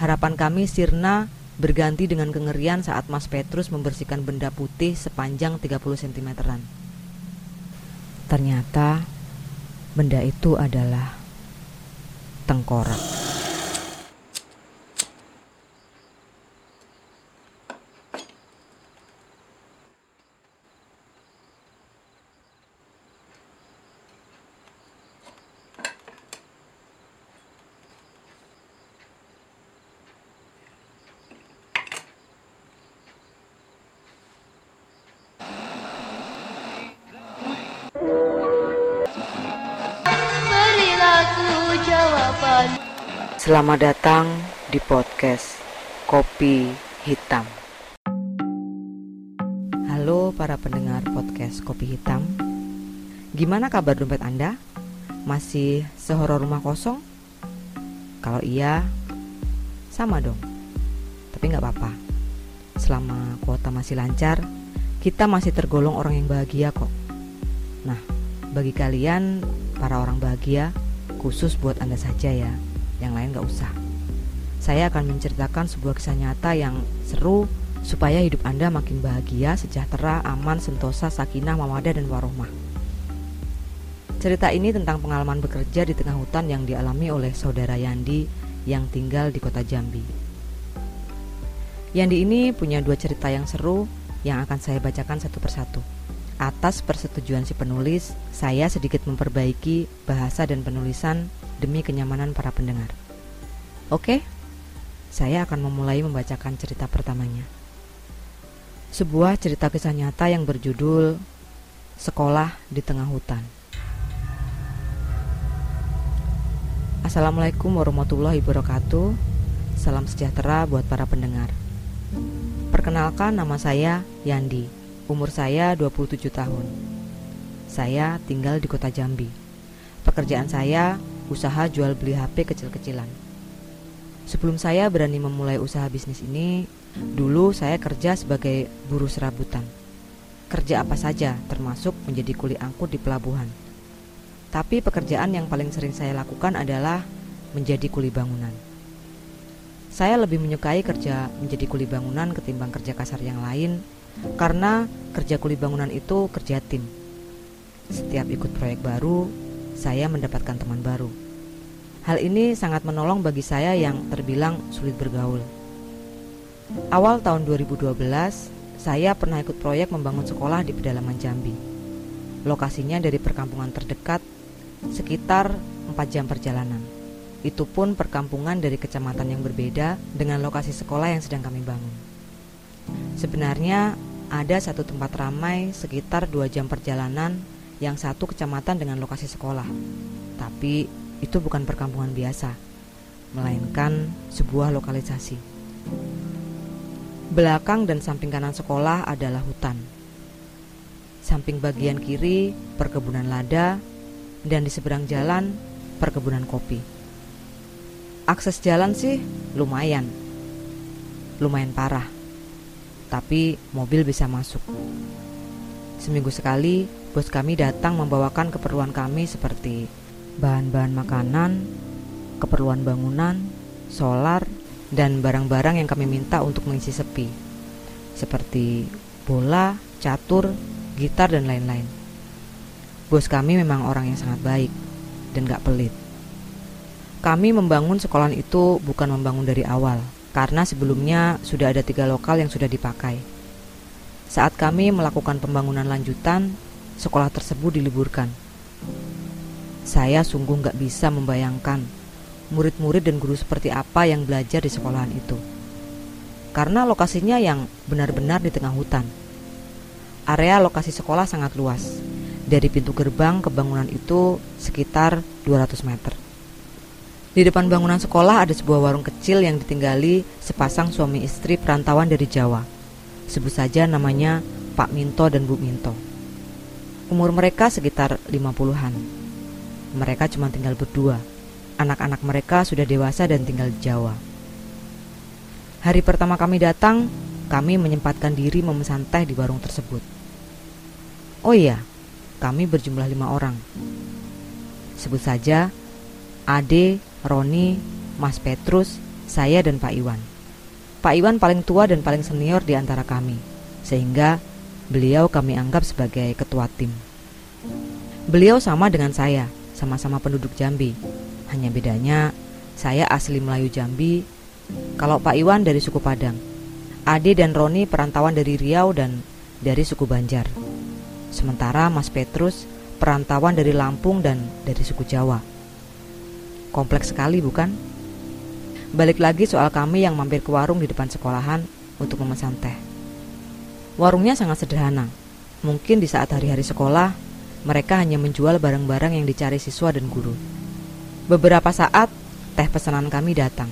Harapan kami sirna berganti dengan kengerian saat Mas Petrus membersihkan benda putih sepanjang 30 cm-an. Ternyata benda itu adalah tengkorak. Selamat datang di podcast Kopi Hitam. Halo para pendengar podcast Kopi Hitam. Gimana kabar dompet Anda? Masih sehoror rumah kosong? Kalau iya, sama dong. Tapi nggak apa-apa. Selama kuota masih lancar, kita masih tergolong orang yang bahagia kok. Nah, bagi kalian para orang bahagia, khusus buat Anda saja ya yang lain gak usah. Saya akan menceritakan sebuah kisah nyata yang seru supaya hidup Anda makin bahagia, sejahtera, aman, sentosa, sakinah, mawadah, dan warohmah. Cerita ini tentang pengalaman bekerja di tengah hutan yang dialami oleh saudara Yandi yang tinggal di kota Jambi. Yandi ini punya dua cerita yang seru yang akan saya bacakan satu persatu. Atas persetujuan si penulis, saya sedikit memperbaiki bahasa dan penulisan demi kenyamanan para pendengar. Oke, saya akan memulai membacakan cerita pertamanya. Sebuah cerita kisah nyata yang berjudul Sekolah di Tengah Hutan. Assalamualaikum warahmatullahi wabarakatuh. Salam sejahtera buat para pendengar. Perkenalkan nama saya Yandi. Umur saya 27 tahun. Saya tinggal di kota Jambi. Pekerjaan saya usaha jual beli HP kecil-kecilan. Sebelum saya berani memulai usaha bisnis ini, dulu saya kerja sebagai buruh serabutan. Kerja apa saja, termasuk menjadi kuli angkut di pelabuhan. Tapi pekerjaan yang paling sering saya lakukan adalah menjadi kuli bangunan. Saya lebih menyukai kerja menjadi kuli bangunan ketimbang kerja kasar yang lain, karena kerja kuli bangunan itu kerja tim. Setiap ikut proyek baru, saya mendapatkan teman baru. Hal ini sangat menolong bagi saya yang terbilang sulit bergaul. Awal tahun 2012, saya pernah ikut proyek membangun sekolah di pedalaman Jambi. Lokasinya dari perkampungan terdekat sekitar 4 jam perjalanan. Itu pun perkampungan dari kecamatan yang berbeda dengan lokasi sekolah yang sedang kami bangun. Sebenarnya ada satu tempat ramai sekitar 2 jam perjalanan yang satu kecamatan dengan lokasi sekolah. Tapi itu bukan perkampungan biasa, melainkan sebuah lokalisasi. Belakang dan samping kanan sekolah adalah hutan. Samping bagian kiri perkebunan lada dan di seberang jalan perkebunan kopi. Akses jalan sih lumayan. Lumayan parah. Tapi mobil bisa masuk. Seminggu sekali bos kami datang membawakan keperluan kami seperti bahan-bahan makanan, keperluan bangunan, solar, dan barang-barang yang kami minta untuk mengisi sepi, seperti bola, catur, gitar, dan lain-lain. Bos kami memang orang yang sangat baik dan gak pelit. Kami membangun sekolah itu bukan membangun dari awal, karena sebelumnya sudah ada tiga lokal yang sudah dipakai. Saat kami melakukan pembangunan lanjutan, sekolah tersebut diliburkan. Saya sungguh nggak bisa membayangkan murid-murid dan guru seperti apa yang belajar di sekolahan itu. Karena lokasinya yang benar-benar di tengah hutan. Area lokasi sekolah sangat luas. Dari pintu gerbang ke bangunan itu sekitar 200 meter. Di depan bangunan sekolah ada sebuah warung kecil yang ditinggali sepasang suami istri perantauan dari Jawa. Sebut saja namanya Pak Minto dan Bu Minto. Umur mereka sekitar 50-an. Mereka cuma tinggal berdua. Anak-anak mereka sudah dewasa dan tinggal di Jawa. Hari pertama kami datang, kami menyempatkan diri memesan teh di warung tersebut. Oh iya, kami berjumlah lima orang. Sebut saja Ade, Roni, Mas Petrus, saya dan Pak Iwan. Pak Iwan paling tua dan paling senior di antara kami, sehingga beliau kami anggap sebagai ketua tim. Beliau sama dengan saya, sama-sama penduduk Jambi. Hanya bedanya, saya asli Melayu Jambi, kalau Pak Iwan dari suku Padang. Ade dan Roni perantauan dari Riau dan dari suku Banjar. Sementara Mas Petrus perantauan dari Lampung dan dari suku Jawa. Kompleks sekali bukan? Balik lagi soal kami yang mampir ke warung di depan sekolahan untuk memesan teh. Warungnya sangat sederhana. Mungkin di saat hari-hari sekolah, mereka hanya menjual barang-barang yang dicari siswa dan guru. Beberapa saat, teh pesanan kami datang.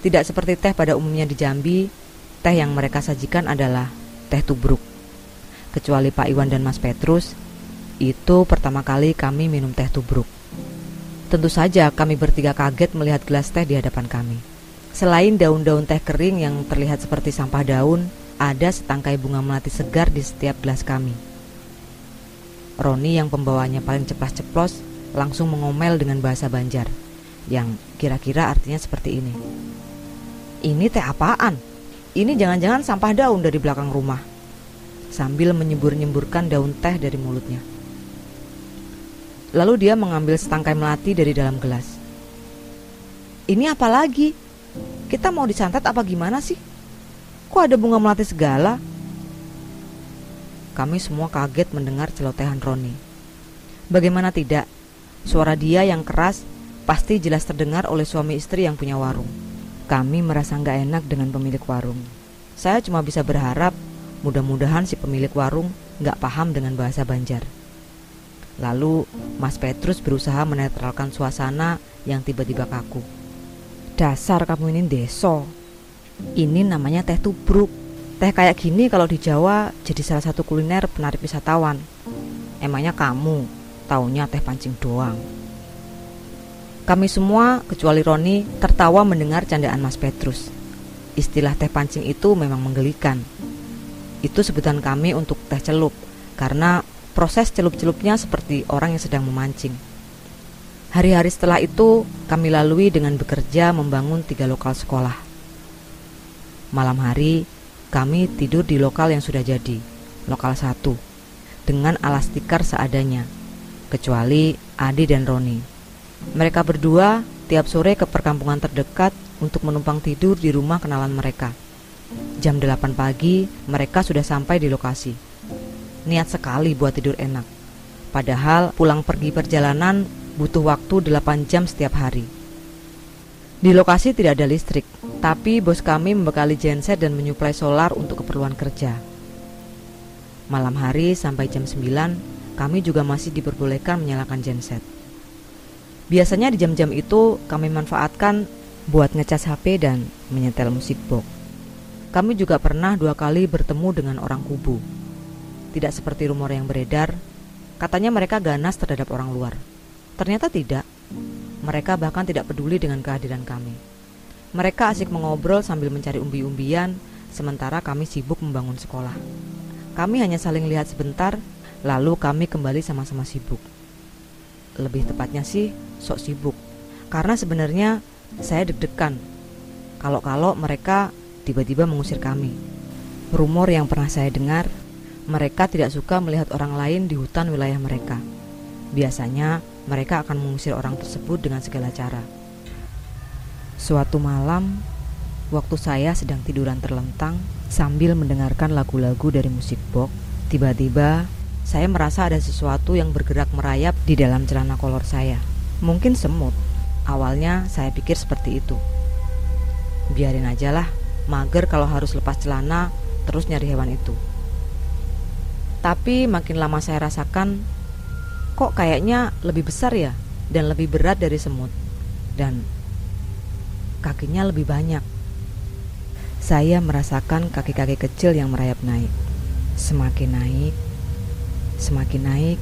Tidak seperti teh pada umumnya di Jambi, teh yang mereka sajikan adalah teh tubruk. Kecuali Pak Iwan dan Mas Petrus, itu pertama kali kami minum teh tubruk. Tentu saja kami bertiga kaget melihat gelas teh di hadapan kami. Selain daun-daun teh kering yang terlihat seperti sampah daun, ada setangkai bunga melati segar di setiap gelas kami. Roni yang pembawanya paling ceplas-ceplos langsung mengomel dengan bahasa Banjar yang kira-kira artinya seperti ini. Ini teh apaan? Ini jangan-jangan sampah daun dari belakang rumah. Sambil menyembur-nyemburkan daun teh dari mulutnya. Lalu dia mengambil setangkai melati dari dalam gelas. Ini apa lagi? Kita mau disantet apa gimana sih? Kok ada bunga melati segala? Kami semua kaget mendengar celotehan Roni. Bagaimana tidak? Suara dia yang keras pasti jelas terdengar oleh suami istri yang punya warung. Kami merasa nggak enak dengan pemilik warung. Saya cuma bisa berharap mudah-mudahan si pemilik warung nggak paham dengan bahasa Banjar. Lalu Mas Petrus berusaha menetralkan suasana yang tiba-tiba kaku. Dasar kamu ini deso. Ini namanya teh tubruk. Teh kayak gini kalau di Jawa jadi salah satu kuliner penarik wisatawan. Emangnya kamu taunya teh pancing doang. Kami semua, kecuali Roni, tertawa mendengar candaan Mas Petrus. Istilah teh pancing itu memang menggelikan. Itu sebutan kami untuk teh celup, karena Proses celup-celupnya seperti orang yang sedang memancing. Hari-hari setelah itu, kami lalui dengan bekerja membangun tiga lokal sekolah. Malam hari, kami tidur di lokal yang sudah jadi, lokal satu, dengan alas tikar seadanya, kecuali Adi dan Roni. Mereka berdua tiap sore ke perkampungan terdekat untuk menumpang tidur di rumah kenalan mereka. Jam 8 pagi, mereka sudah sampai di lokasi niat sekali buat tidur enak. Padahal pulang pergi perjalanan butuh waktu 8 jam setiap hari. Di lokasi tidak ada listrik, tapi bos kami membekali genset dan menyuplai solar untuk keperluan kerja. Malam hari sampai jam 9, kami juga masih diperbolehkan menyalakan genset. Biasanya di jam-jam itu kami manfaatkan buat ngecas HP dan menyetel musik box. Kami juga pernah dua kali bertemu dengan orang kubu tidak seperti rumor yang beredar, katanya mereka ganas terhadap orang luar. Ternyata tidak. Mereka bahkan tidak peduli dengan kehadiran kami. Mereka asik mengobrol sambil mencari umbi-umbian, sementara kami sibuk membangun sekolah. Kami hanya saling lihat sebentar, lalu kami kembali sama-sama sibuk. Lebih tepatnya sih, sok sibuk. Karena sebenarnya saya deg-degan. Kalau-kalau mereka tiba-tiba mengusir kami. Rumor yang pernah saya dengar mereka tidak suka melihat orang lain di hutan wilayah mereka. Biasanya, mereka akan mengusir orang tersebut dengan segala cara. Suatu malam, waktu saya sedang tiduran terlentang sambil mendengarkan lagu-lagu dari musik box, tiba-tiba saya merasa ada sesuatu yang bergerak merayap di dalam celana kolor saya. Mungkin semut. Awalnya saya pikir seperti itu. Biarin aja lah, mager kalau harus lepas celana terus nyari hewan itu. Tapi makin lama saya rasakan kok kayaknya lebih besar ya dan lebih berat dari semut. Dan kakinya lebih banyak. Saya merasakan kaki-kaki kecil yang merayap naik. Semakin naik, semakin naik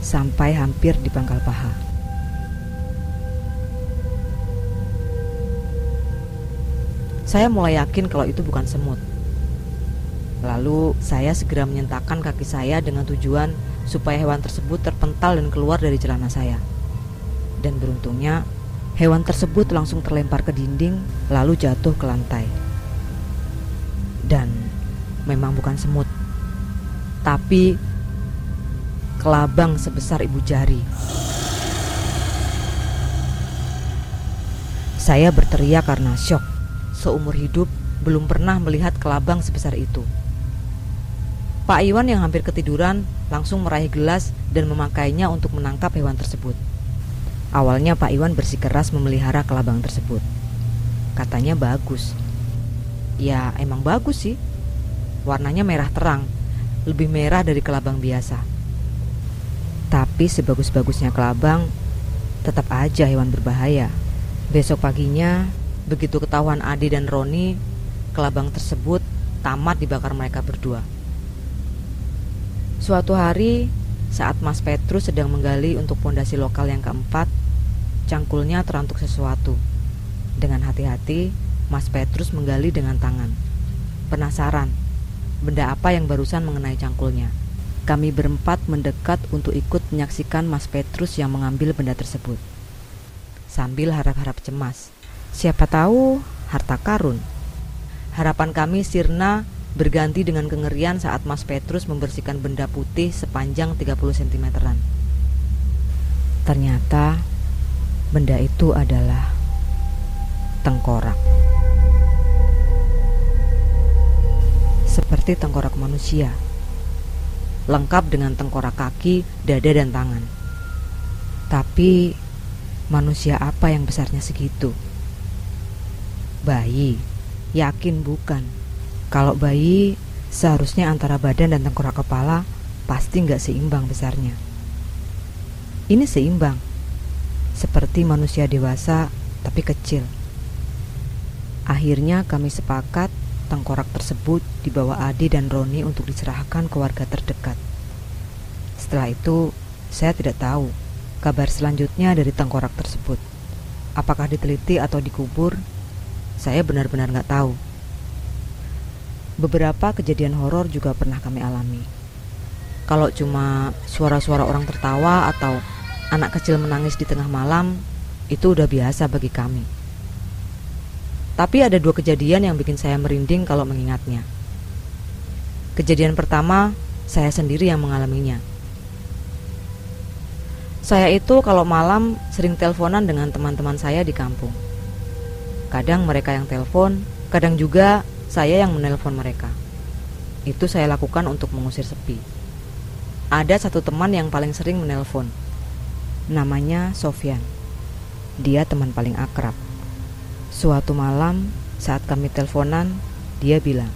sampai hampir di pangkal paha. Saya mulai yakin kalau itu bukan semut. Lalu saya segera menyentakkan kaki saya dengan tujuan supaya hewan tersebut terpental dan keluar dari celana saya. Dan beruntungnya Hewan tersebut langsung terlempar ke dinding, lalu jatuh ke lantai. Dan memang bukan semut, tapi kelabang sebesar ibu jari. Saya berteriak karena syok. Seumur hidup belum pernah melihat kelabang sebesar itu. Pak Iwan yang hampir ketiduran langsung meraih gelas dan memakainya untuk menangkap hewan tersebut. Awalnya Pak Iwan bersikeras memelihara kelabang tersebut. Katanya bagus. Ya, emang bagus sih. Warnanya merah terang, lebih merah dari kelabang biasa. Tapi sebagus-bagusnya kelabang, tetap aja hewan berbahaya. Besok paginya, begitu ketahuan Adi dan Roni, kelabang tersebut tamat dibakar mereka berdua. Suatu hari, saat Mas Petrus sedang menggali untuk pondasi lokal yang keempat, cangkulnya terantuk sesuatu. Dengan hati-hati, Mas Petrus menggali dengan tangan. Penasaran, benda apa yang barusan mengenai cangkulnya? Kami berempat mendekat untuk ikut menyaksikan Mas Petrus yang mengambil benda tersebut sambil harap-harap cemas. Siapa tahu harta karun. Harapan kami sirna berganti dengan kengerian saat Mas Petrus membersihkan benda putih sepanjang 30 cm-an. Ternyata benda itu adalah tengkorak. Seperti tengkorak manusia. Lengkap dengan tengkorak kaki, dada dan tangan. Tapi Manusia apa yang besarnya segitu? Bayi? Yakin bukan? Kalau bayi, seharusnya antara badan dan tengkorak kepala pasti nggak seimbang besarnya. Ini seimbang, seperti manusia dewasa tapi kecil. Akhirnya kami sepakat tengkorak tersebut dibawa Adi dan Roni untuk diserahkan ke warga terdekat. Setelah itu, saya tidak tahu kabar selanjutnya dari tengkorak tersebut. Apakah diteliti atau dikubur? Saya benar-benar nggak tahu. Beberapa kejadian horor juga pernah kami alami. Kalau cuma suara-suara orang tertawa atau anak kecil menangis di tengah malam, itu udah biasa bagi kami. Tapi ada dua kejadian yang bikin saya merinding kalau mengingatnya. Kejadian pertama, saya sendiri yang mengalaminya. Saya itu kalau malam sering teleponan dengan teman-teman saya di kampung. Kadang mereka yang telepon, kadang juga saya yang menelpon mereka. Itu saya lakukan untuk mengusir sepi. Ada satu teman yang paling sering menelpon. Namanya Sofyan. Dia teman paling akrab. Suatu malam saat kami teleponan, dia bilang,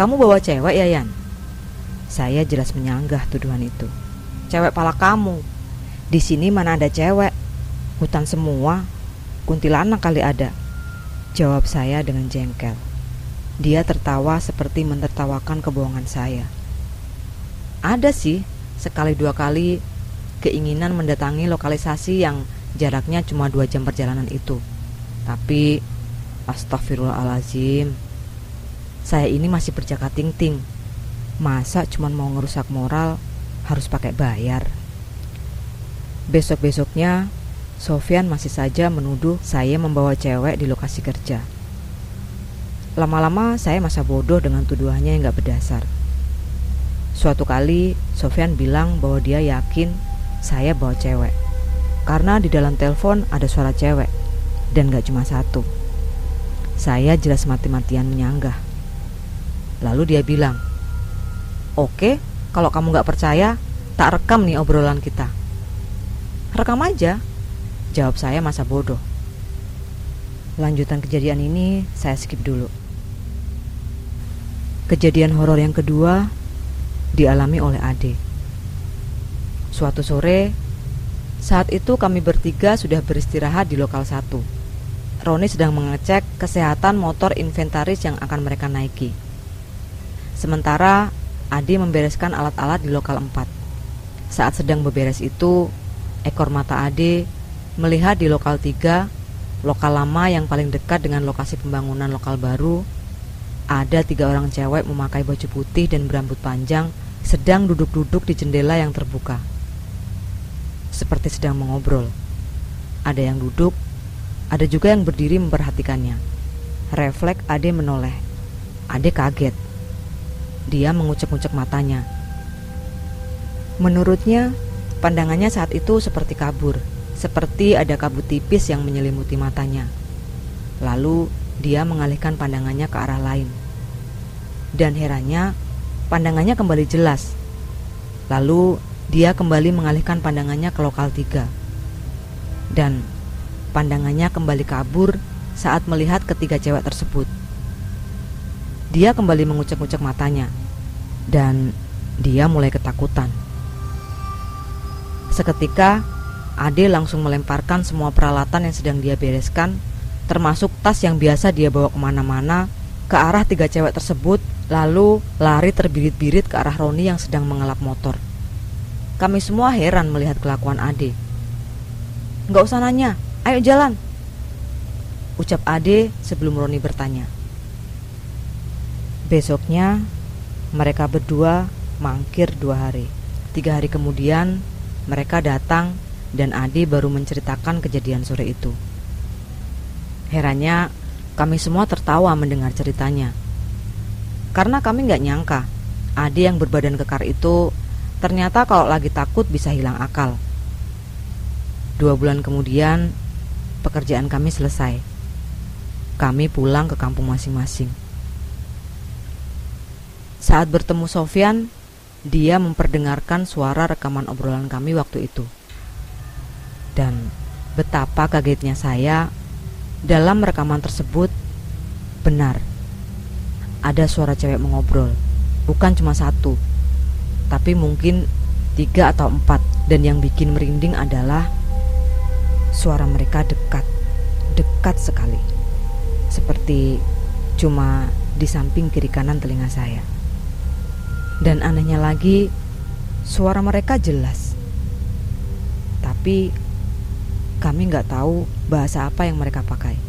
"Kamu bawa cewek ya, Yan?" Saya jelas menyanggah tuduhan itu cewek pala kamu. Di sini mana ada cewek? Hutan semua. Kuntilanak kali ada. Jawab saya dengan jengkel. Dia tertawa seperti menertawakan kebohongan saya. Ada sih, sekali dua kali keinginan mendatangi lokalisasi yang jaraknya cuma dua jam perjalanan itu. Tapi, astagfirullahalazim, saya ini masih berjaga ting-ting. Masa cuma mau ngerusak moral harus pakai bayar. Besok-besoknya, Sofian masih saja menuduh saya membawa cewek di lokasi kerja. Lama-lama saya masa bodoh dengan tuduhannya yang gak berdasar. Suatu kali, Sofian bilang bahwa dia yakin saya bawa cewek. Karena di dalam telepon ada suara cewek, dan gak cuma satu. Saya jelas mati-matian menyanggah. Lalu dia bilang, Oke, kalau kamu gak percaya, tak rekam nih obrolan kita. Rekam aja, jawab saya masa bodoh. Lanjutan kejadian ini saya skip dulu. Kejadian horor yang kedua dialami oleh Ade. Suatu sore, saat itu kami bertiga sudah beristirahat di lokal satu. Roni sedang mengecek kesehatan motor inventaris yang akan mereka naiki. Sementara Adi membereskan alat-alat di lokal 4. Saat sedang beberes itu, ekor mata Ade melihat di lokal 3, lokal lama yang paling dekat dengan lokasi pembangunan lokal baru, ada tiga orang cewek memakai baju putih dan berambut panjang sedang duduk-duduk di jendela yang terbuka. Seperti sedang mengobrol. ada yang duduk, ada juga yang berdiri memperhatikannya. Refleks Ade menoleh. Ade kaget. Dia mengucek-ucek matanya. Menurutnya, pandangannya saat itu seperti kabur, seperti ada kabut tipis yang menyelimuti matanya. Lalu dia mengalihkan pandangannya ke arah lain. Dan herannya, pandangannya kembali jelas. Lalu dia kembali mengalihkan pandangannya ke lokal tiga. Dan pandangannya kembali kabur saat melihat ketiga cewek tersebut. Dia kembali mengucek-ucek matanya, dan dia mulai ketakutan. Seketika, Ade langsung melemparkan semua peralatan yang sedang dia bereskan, termasuk tas yang biasa dia bawa ke mana-mana, ke arah tiga cewek tersebut, lalu lari terbirit-birit ke arah Roni yang sedang mengelap motor. Kami semua heran melihat kelakuan Ade. Nggak usah nanya, ayo jalan, Ucap Ade sebelum Roni bertanya. Besoknya, mereka berdua mangkir dua hari. Tiga hari kemudian, mereka datang dan Ade baru menceritakan kejadian sore itu. Herannya, kami semua tertawa mendengar ceritanya. Karena kami nggak nyangka, Ade yang berbadan kekar itu ternyata kalau lagi takut bisa hilang akal. Dua bulan kemudian, pekerjaan kami selesai kami pulang ke kampung masing-masing. Saat bertemu Sofyan, dia memperdengarkan suara rekaman obrolan kami waktu itu. Dan betapa kagetnya saya dalam rekaman tersebut benar ada suara cewek mengobrol, bukan cuma satu, tapi mungkin tiga atau empat. Dan yang bikin merinding adalah suara mereka dekat, dekat sekali seperti cuma di samping kiri kanan telinga saya. Dan anehnya lagi, suara mereka jelas. Tapi kami nggak tahu bahasa apa yang mereka pakai.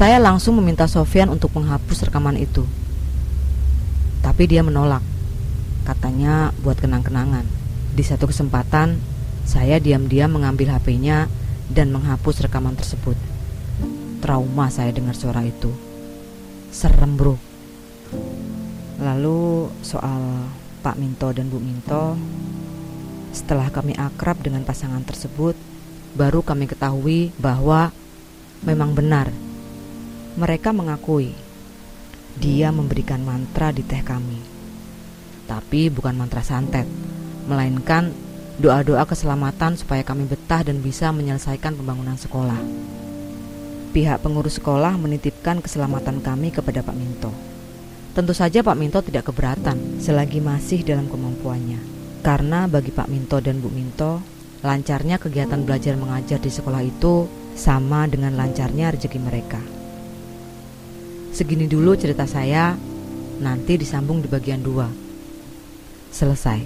Saya langsung meminta Sofian untuk menghapus rekaman itu. Tapi dia menolak. Katanya buat kenang-kenangan. Di satu kesempatan, saya diam-diam mengambil HP-nya dan menghapus rekaman tersebut. Trauma saya dengar suara itu. Serem bro. Lalu soal Pak Minto dan Bu Minto, setelah kami akrab dengan pasangan tersebut, baru kami ketahui bahwa memang benar. Mereka mengakui dia memberikan mantra di teh kami. Tapi bukan mantra santet, melainkan doa-doa keselamatan supaya kami betah dan bisa menyelesaikan pembangunan sekolah. Pihak pengurus sekolah menitipkan keselamatan kami kepada Pak Minto. Tentu saja Pak Minto tidak keberatan selagi masih dalam kemampuannya. Karena bagi Pak Minto dan Bu Minto, lancarnya kegiatan belajar mengajar di sekolah itu sama dengan lancarnya rezeki mereka. Segini dulu cerita saya, nanti disambung di bagian dua. Selesai.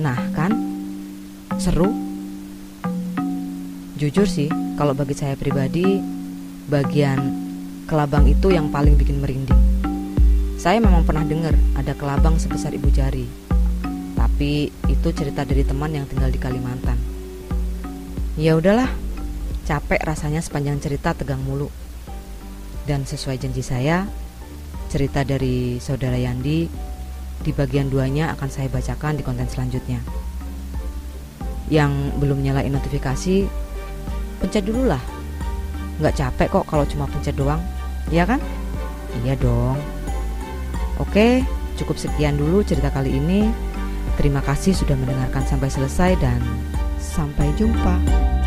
Nah kan, seru. Jujur sih, kalau bagi saya pribadi, bagian kelabang itu yang paling bikin merinding. Saya memang pernah dengar ada kelabang sebesar ibu jari, tapi itu cerita dari teman yang tinggal di Kalimantan. Ya udahlah, capek rasanya sepanjang cerita tegang mulu. Dan sesuai janji saya, cerita dari saudara Yandi di bagian duanya akan saya bacakan di konten selanjutnya. Yang belum nyalain notifikasi, pencet dulu lah. Nggak capek kok kalau cuma pencet doang, ya kan? Iya dong. Oke, cukup sekian dulu cerita kali ini. Terima kasih sudah mendengarkan sampai selesai dan sampai jumpa.